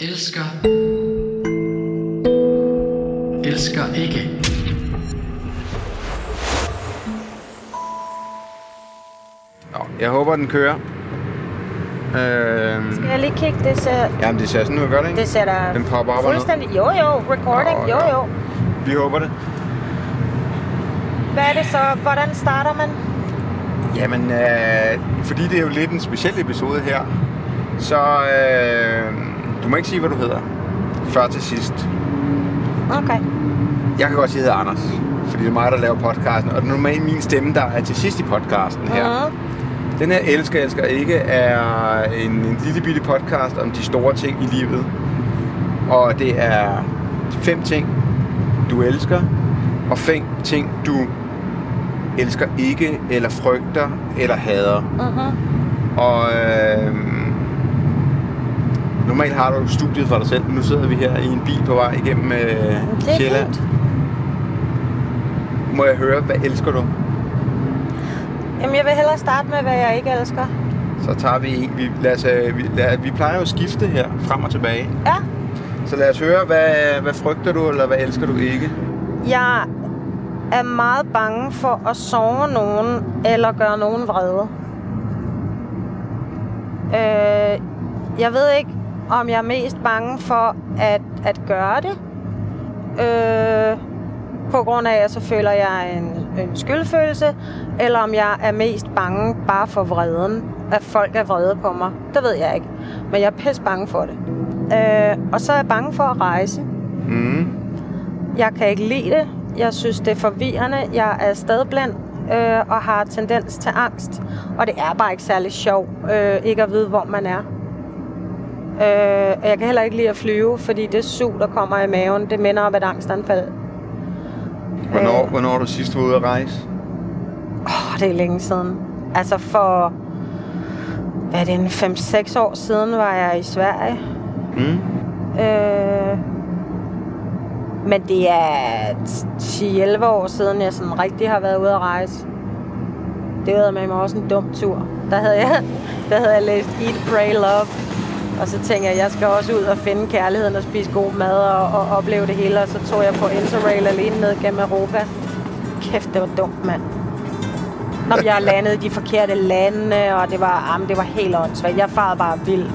Elsker. Elsker ikke. Nå, jeg håber, den kører. Øh, Skal jeg lige kigge? Det ser, jamen, det ser sådan ud, gør det ikke? det ser da Den popper op og ned. fuldstændig... Jo, jo. Recording. Nå, jo, ja. jo. Vi håber det. Hvad er det så? Hvordan starter man? Jamen, øh, fordi det er jo lidt en speciel episode her, så øh, du må ikke sige, hvad du hedder. Før til sidst. Okay. Jeg kan godt sige, at jeg hedder Anders, fordi det er mig, der laver podcasten. Og det er normalt min stemme, der er til sidst i podcasten her. Mhm. Den her Elsker, Elsker Ikke er en, en lille bitte podcast om de store ting i livet. Og det er fem ting, du elsker, og fem ting, du elsker ikke, eller frygter, eller hader. Mhm. Og øh, normalt har du studiet for dig selv, men nu sidder vi her i en bil på vej igennem øh, Det er Sjælland. fint. Må jeg høre, hvad elsker du? Jamen, jeg vil hellere starte med, hvad jeg ikke elsker. Så tager vi en. Vi, lad os, øh, vi, lad, vi plejer jo at skifte her, frem og tilbage. Ja. Så lad os høre, hvad, hvad frygter du, eller hvad elsker du ikke? Jeg er meget bange for at sove nogen, eller gøre nogen vrede. Øh, jeg ved ikke, om jeg er mest bange for at, at gøre det. Øh, på grund af, at så føler jeg en, en skyldfølelse, eller om jeg er mest bange bare for vreden, at folk er vrede på mig. Det ved jeg ikke. Men jeg er pisse bange for det. Øh, og så er jeg bange for at rejse. Mm. Jeg kan ikke lide det. Jeg synes, det er forvirrende. Jeg er stedblind øh, og har tendens til angst. Og det er bare ikke særlig sjovt øh, ikke at vide, hvor man er. Øh, og jeg kan heller ikke lide at flyve, fordi det sug, der kommer i maven, det minder om et angstanfald. Hvornår, Øh. hvornår er du sidst var ude at rejse? Åh, det er længe siden. Altså for, hvad er det, en 5-6 år siden var jeg i Sverige. Mm. Øh, men det er 10-11 år siden, jeg sådan rigtig har været ude at rejse. Det var med mig også en dum tur. Der havde jeg, der havde jeg læst Eat, Pray, Love. Og så tænkte jeg, at jeg skal også ud og finde kærligheden og spise god mad og, og opleve det hele. Og så tog jeg på Interrail alene ned gennem Europa. Kæft, det var dumt, mand. Når jeg landede i de forkerte lande, og det var, jamen, det var helt åndssvagt. Jeg farede bare vild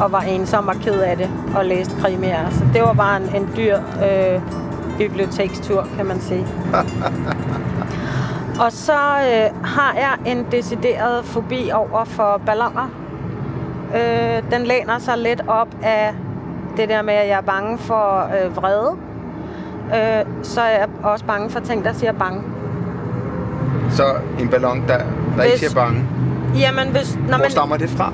og var ensom og ked af det og læste krimier. Så det var bare en, en dyr øh, bibliotekstur, kan man sige. og så øh, har jeg en decideret fobi over for balloner. Øh, den læner sig lidt op af det der med, at jeg er bange for øh, vrede. Øh, så er jeg også bange for ting, der siger bange. Så en ballon, der, der ikke Hvis- siger bange. Jamen, hvis, når Hvor man, stammer det fra?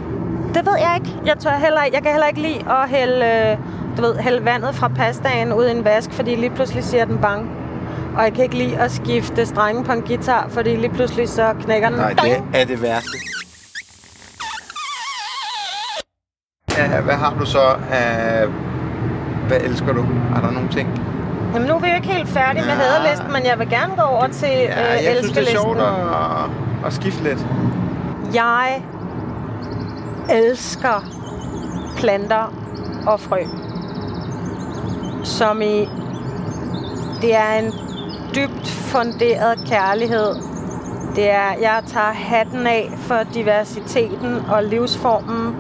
Det ved jeg ikke. Jeg, tør heller, ikke- jeg kan heller ikke lide at hælde, øh, du ved, hælde vandet fra pastaen ud i en vask, fordi lige pludselig siger den bang. Og jeg kan ikke lide at skifte strenge på en guitar, fordi lige pludselig så knækker den. Nej, det er det værste. Ja, hvad har du så af... Hvad elsker du? Er der nogle ting? Jamen, nu er vi jo ikke helt færdige med Ja. haderlisten, men jeg vil gerne gå over til Ja, øh, jeg synes, det er elskelisten. sjovt at, at skifte lidt. Jeg elsker planter og frø. Som i... Det er en dybt funderet kærlighed. Det er, jeg tager hatten af for diversiteten og livsformen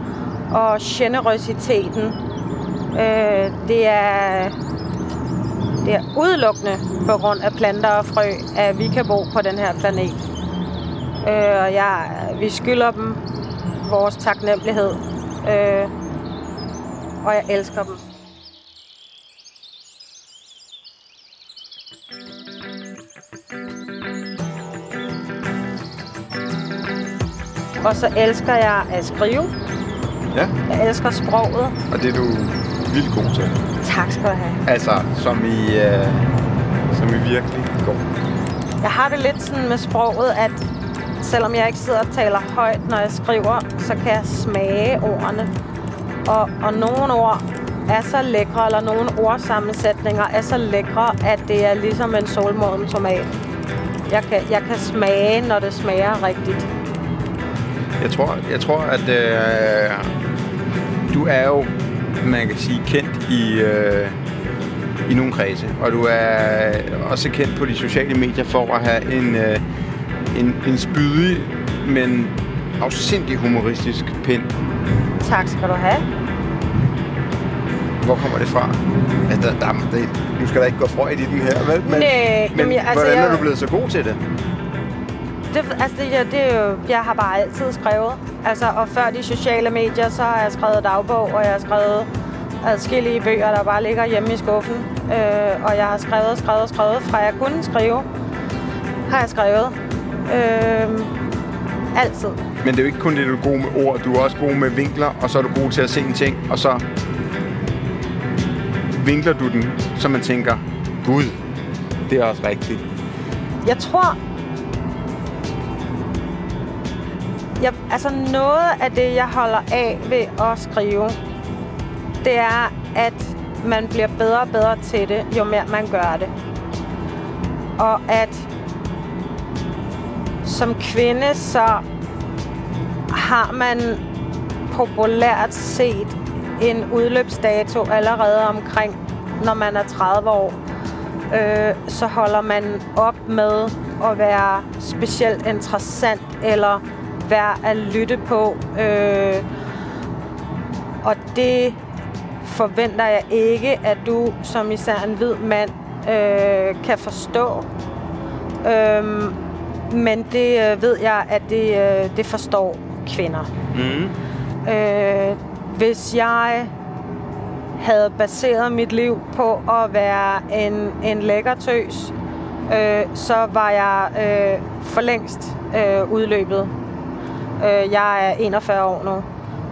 og generøsiteten. Øh, det er det er udelukkende på grund af planter og frø, at vi kan bo på den her planet. Øh, og jeg, vi skylder dem vores taknemmelighed. Øh, og jeg elsker dem. Og så elsker jeg at skrive. Ja, Jeg elsker sproget. og det er du vildt god til. Tak skal du have. Altså, som i, øh, som i virkelig god. Jeg har det lidt sådan med sproget, at selvom jeg ikke sidder og taler højt, når jeg skriver, så kan jeg smage ordene. Og, og nogle ord er så lækre, eller nogle ordsammensætninger er så lækre, at det er ligesom en solmoden tomat. Jeg kan, jeg kan smage, når det smager rigtigt. Jeg tror, jeg tror at øh, du er jo man kan sige, kendt i, øh, i nogle kredse. Og du er også kendt på de sociale medier for at have en, øh, en, en spydig, men afsindig humoristisk pind. Tak skal du have. Hvor kommer det fra? Altså, der, der, det, nu skal der ikke gå Freud i den her, vel? Men, Næh, men jamen, jeg- altså, hvordan er jeg- du blevet så god til det? Det, altså, det, ja, det er jeg har bare altid skrevet. Altså, og før de sociale medier, så har jeg skrevet dagbog, og jeg har skrevet adskillige bøger, der bare ligger hjemme i skuffen. Øh, og jeg har skrevet, skrevet, skrevet, fra jeg kunne skrive, har jeg skrevet. Øh, altid. Men det er jo ikke kun det, du er god med ord. Du er også god med vinkler, og så er du god til at se en ting, og så vinkler du den, så man tænker, Gud, det er også rigtigt. Jeg tror... Jeg, altså noget af det, jeg holder af ved at skrive, det er, at man bliver bedre og bedre til det, jo mere man gør det. Og at som kvinde, så har man populært set en udløbsdato allerede omkring, når man er 30 år øh, så holder man op med at være specielt interessant eller være at lytte på. Øh, og det forventer jeg ikke, at du som især en hvid mand øh, kan forstå. Øh, men det øh, ved jeg, at det, øh, det forstår kvinder. Mm. Øh, hvis jeg havde baseret mit liv på at være en, en lækker tøs, øh, så var jeg øh, for længst øh, udløbet. Øh, jeg er 41 år nu.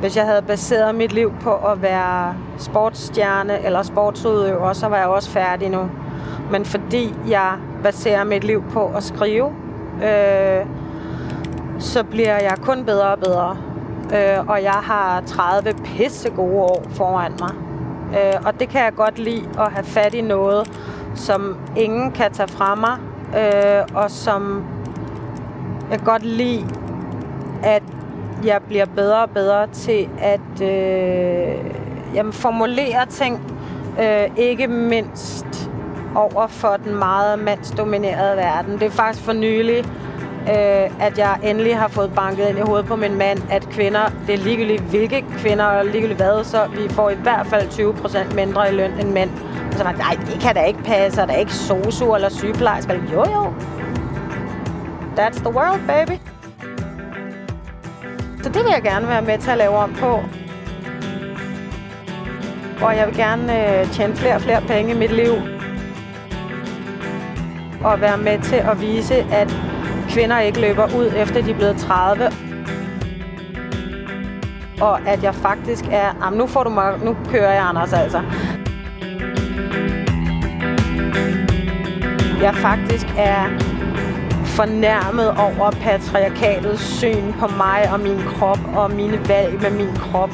Hvis jeg havde baseret mit liv på at være sportsstjerne eller sportsudøver, så var jeg også færdig nu. Men fordi jeg baserer mit liv på at skrive, øh, så bliver jeg kun bedre og bedre. Øh, og jeg har 30 pisse gode år foran mig. Øh, og det kan jeg godt lide at have fat i noget, som ingen kan tage fra mig. Øh, og som jeg godt lide, at jeg bliver bedre og bedre til at øh, jamen, formulere ting. Øh, ikke mindst over for den meget mandsdominerede verden. Det er faktisk for nylig, øh, at jeg endelig har fået banket ind i hovedet på min mand, at kvinder, det er ligegyldigt hvilke kvinder, og ligegyldigt hvad, så vi får i hvert fald 20% mindre i løn end mænd. Og så var nej, det kan da ikke passe, og der er ikke sosu eller sygeplejersker. Jo, jo. That's the world, baby. Så det vil jeg gerne være med til at lave om på. Og jeg vil gerne øh, tjene flere og flere penge i mit liv. Og være med til at vise, at kvinder ikke løber ud efter de er blevet 30. Og at jeg faktisk er... Jamen, nu får du mig... Nu kører jeg, Anders, altså. Jeg faktisk er fornærmet over patriarkatets syn på mig og min krop og mine valg med min krop.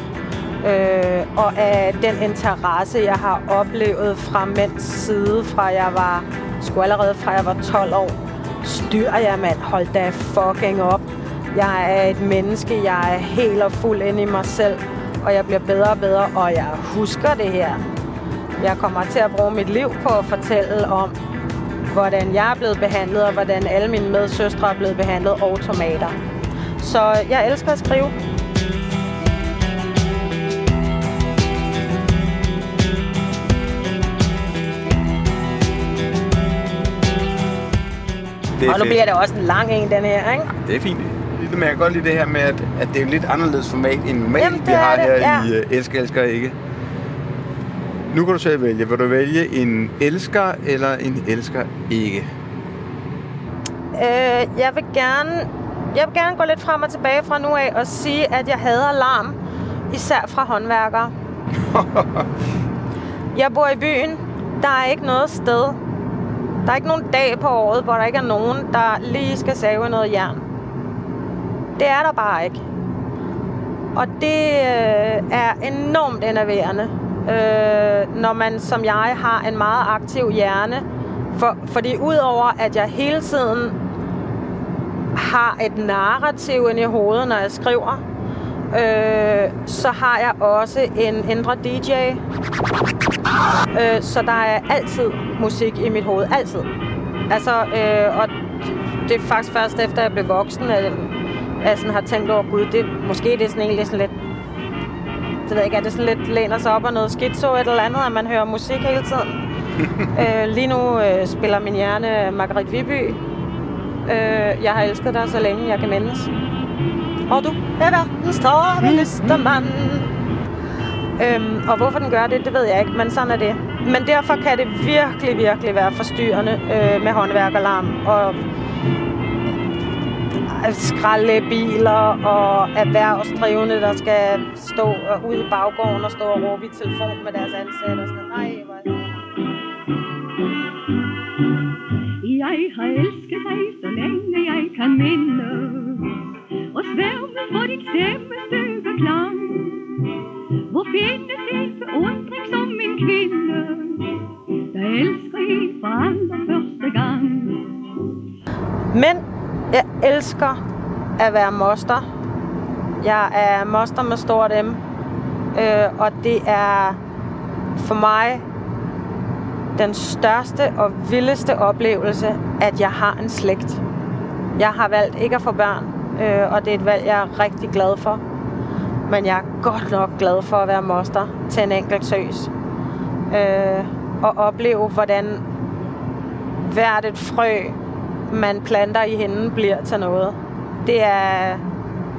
Øh, og af den interesse, jeg har oplevet fra mænds side, fra jeg var, sgu allerede fra jeg var 12 år. Styr jeg, mand. Hold da fucking op. Jeg er et menneske. Jeg er helt og fuld ind i mig selv. Og jeg bliver bedre og bedre, og jeg husker det her. Jeg kommer til at bruge mit liv på at fortælle om, hvordan jeg er blevet behandlet, og hvordan alle mine medsøstre er blevet behandlet, og tomater. Så jeg elsker at skrive. Det er Og nu fedt. bliver det også en lang en, den her, ikke? Det er fint. Men jeg kan godt lide det her med, at, at det er lidt anderledes format end normalt, Jamen, det vi har er her det, ja. i uh, Elsker, Elsker Ikke. Nu kan du selv vælge. Vil du vælge en elsker eller en elsker ikke? Øh, jeg vil gerne... Jeg vil gerne gå lidt frem og tilbage fra nu af og sige, at jeg hader larm. Især fra håndværkere. jeg bor i byen. Der er ikke noget sted. Der er ikke nogen dag på året, hvor der ikke er nogen, der lige skal save noget jern. Det er der bare ikke. Og det øh, er enormt enerverende, øh, når man som jeg har en meget aktiv hjerne. For, fordi udover at jeg hele tiden har et narrativ ind i hovedet, når jeg skriver, Øh, så har jeg også en indre DJ. Øh, så der er altid musik i mit hoved. Altid. Altså, øh, og det er faktisk først efter, jeg blev voksen, at jeg sådan har tænkt over, gud, det, måske det er sådan egentlig sådan lidt det ved jeg ikke, er det sådan lidt læner sig op af noget skizo et eller andet, at man hører musik hele tiden. øh, lige nu øh, spiller min hjerne Margaret Viby. Øh, jeg har elsket dig så længe, jeg kan mindes. Og du er verdens travleste mand. Øhm, og hvorfor den gør det, det ved jeg ikke, men sådan er det. Men derfor kan det virkelig, virkelig være forstyrrende øh, med håndværkerlarm og skraldebiler og erhvervsdrivende, der skal stå ude i baggården og stå og råbe i telefon med deres ansatte og sådan noget. Ej, hvor Jeg har elsket dig, så længe jeg kan minde Og sværme for dit stemmestykke klang. Hvor findes en beundring som en kvinde Der elsker en for allerførste gang? Men jeg elsker at være moster. Jeg er moster med stort M. Øh, og det er for mig den største og vildeste oplevelse, at jeg har en slægt. Jeg har valgt ikke at få børn, øh, og det er et valg, jeg er rigtig glad for. Men jeg er godt nok glad for at være moster til en enkelt søs. Øh, og opleve, hvordan hvert et frø, man planter i hende, bliver til noget. Det er,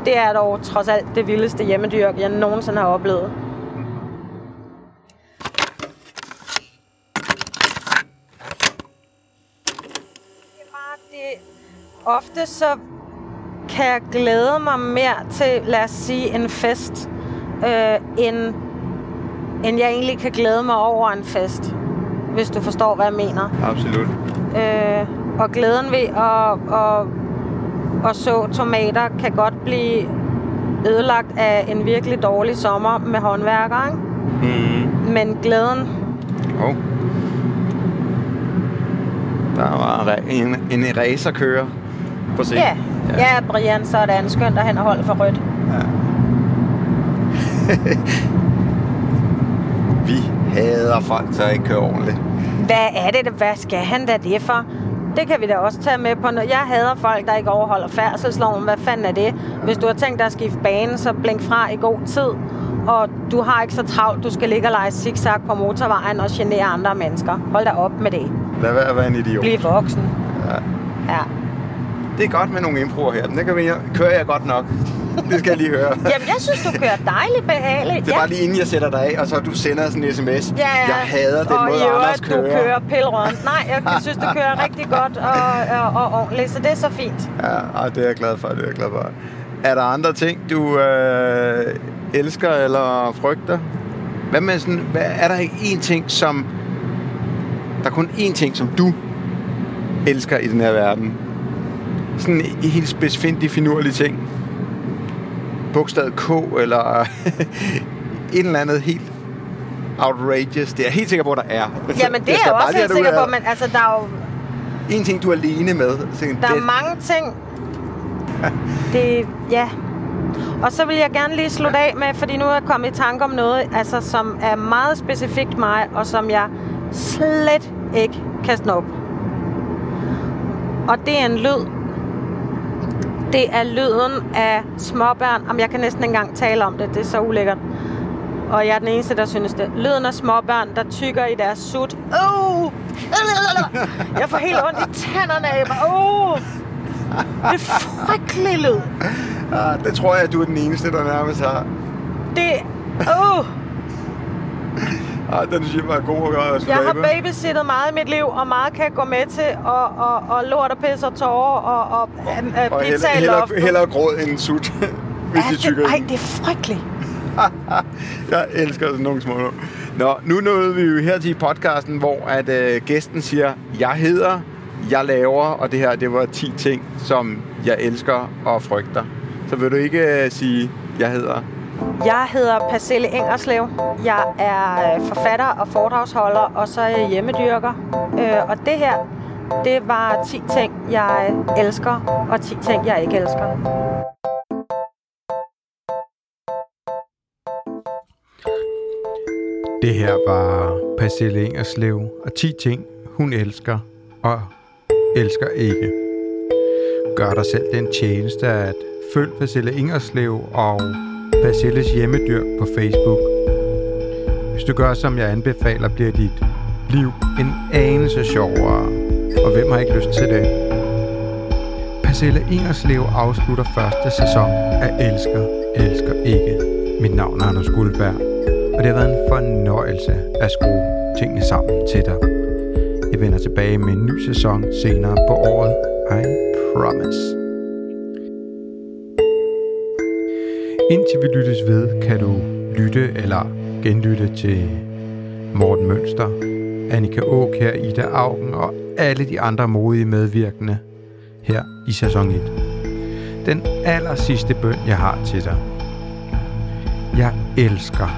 det er dog trods alt det vildeste hjemmedyrk, jeg nogensinde har oplevet. Ofte så kan jeg glæde mig mere til, lad os sige, en fest, øh, end, end jeg egentlig kan glæde mig over en fest. Hvis du forstår, hvad jeg mener. Absolut. Øh, og glæden ved at, at, at så tomater kan godt blive ødelagt af en virkelig dårlig sommer med håndværkere. Ikke? Mm. Men glæden, Oh. Der var en, en racerkører på scenen. ja, ja. ja Brian, så er det andet skønt at han har holdt for rødt. Vi hader folk, der ikke kører ordentligt. Hvad er det? Hvad skal han da det for? Det kan vi da også tage med på. Jeg hader folk, der ikke overholder færdselsloven. Hvad fanden er det? Hvis du har tænkt dig at skifte bane, så blink fra i god tid. Og du har ikke så travlt, du skal ligge og lege zigzag på motorvejen og genere andre mennesker. Hold da op med det. Lad være at være en idiot. Bliv voksen. Ja. Ja. Det er godt med nogle improer her. Den kan vi, kører jeg godt nok. Det skal jeg lige høre. Jamen, jeg synes, du kører dejligt behageligt. Det er bare lige inden jeg sætter dig af, og så du sender sådan en sms. Ja, ja. Jeg hader den og måde, i Anders kører. du kører pillerøden. Nej, jeg synes, du kører rigtig godt og, og, og ordentligt, så det er så fint. Ja, ej, det er jeg glad for, det er jeg glad for. Er der andre ting, du øh, elsker eller frygter? Hvad med sådan, hvad, er der ikke én ting, som... Der er kun én ting, som du elsker i den her verden. Sådan en helt specifikt finurlig ting. Bogstavet K, eller et eller andet helt outrageous. Det er jeg helt sikker på, der er. Jamen, det er jeg også helt sikker på, men altså, der er jo En ting, du er alene med. Så der det, er mange ting. Det, ja. Og så vil jeg gerne lige slutte af med, fordi nu er jeg kommet i tanke om noget, altså, som er meget specifikt mig, og som jeg slet ikke kan snuppe. Og det er en lyd. Det er lyden af småbørn. Jamen, jeg kan næsten ikke engang tale om det. Det er så ulækkert. Og jeg er den eneste, der synes det. Lyden af småbørn, der tykker i deres sut. Oh! Jeg får helt ondt i tænderne af mig. Oh! Det er frygtelig lyd. Ah, det tror jeg, at du er den eneste, der nærmest har. Det... Oh! Ah, den synes jeg var god at gøre. Jeg har babysittet meget i mit liv, og meget kan gå med til, og, og, og lort og pis og tårer, og, og, og, Og og pizza i hellere, loftet. hellere, gråd end sut, hvis de Ja, tykker det, i ej, det er frygteligt. Jeg elsker sådan nogle små. Nå, nu nåede vi jo her til podcasten, hvor at øh, gæsten siger, jeg hedder, jeg laver, og det her, det var 10 ting, som jeg elsker og frygter. Så vil du ikke øh, sige, jeg hedder? Jeg hedder Pacelle Engerslev. Jeg er øh, forfatter og foredragsholder, og så er jeg hjemmedyrker. Øh, og det her, det var 10 ting, jeg elsker, og 10 ting, jeg ikke elsker. Det her var Pacelle Engerslev, og 10 ting, hun elsker, og elsker ikke. Gør dig selv den tjeneste at følge Pacelle Ingerslev og Pacelles hjemmedyr på Facebook. Hvis du gør, som jeg anbefaler, bliver dit liv en anelse sjovere. Og hvem har ikke lyst til det? Pacelle Ingerslev afslutter første sæson af Elsker, Elsker Ikke. Mit navn er Anders Guldberg, og det har været en fornøjelse at skrue tingene sammen til dig. Jeg vender tilbage med en ny sæson senere på året. I promise. Indtil vi lyttes ved, kan du lytte eller genlytte til Morten Mønster, Annika Aukær, Ida Augen og alle de andre modige medvirkende her i sæson 1. Den aller sidste bøn, jeg har til dig. Jeg elsker,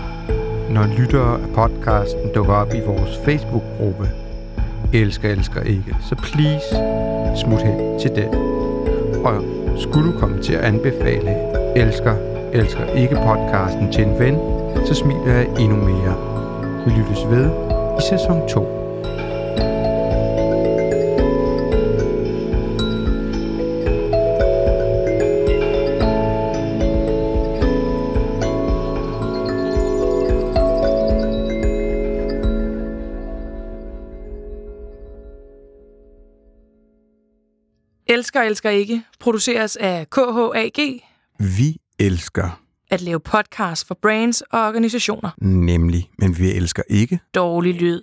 når lyttere af podcasten dukker op i vores Facebook-gruppe. Elsker, elsker ikke. Så please, smut hen til den. Og skulle du komme til at anbefale Elsker, elsker ikke podcasten til en ven, så smiler jeg endnu mere. Vi lyttes ved i sæson 2. Elsker, elsker ikke. Produceres af KHAG. Vi elsker, At lave podcast for brands og organisationer. nemlig, men vi elsker ikke Dårlig lyd.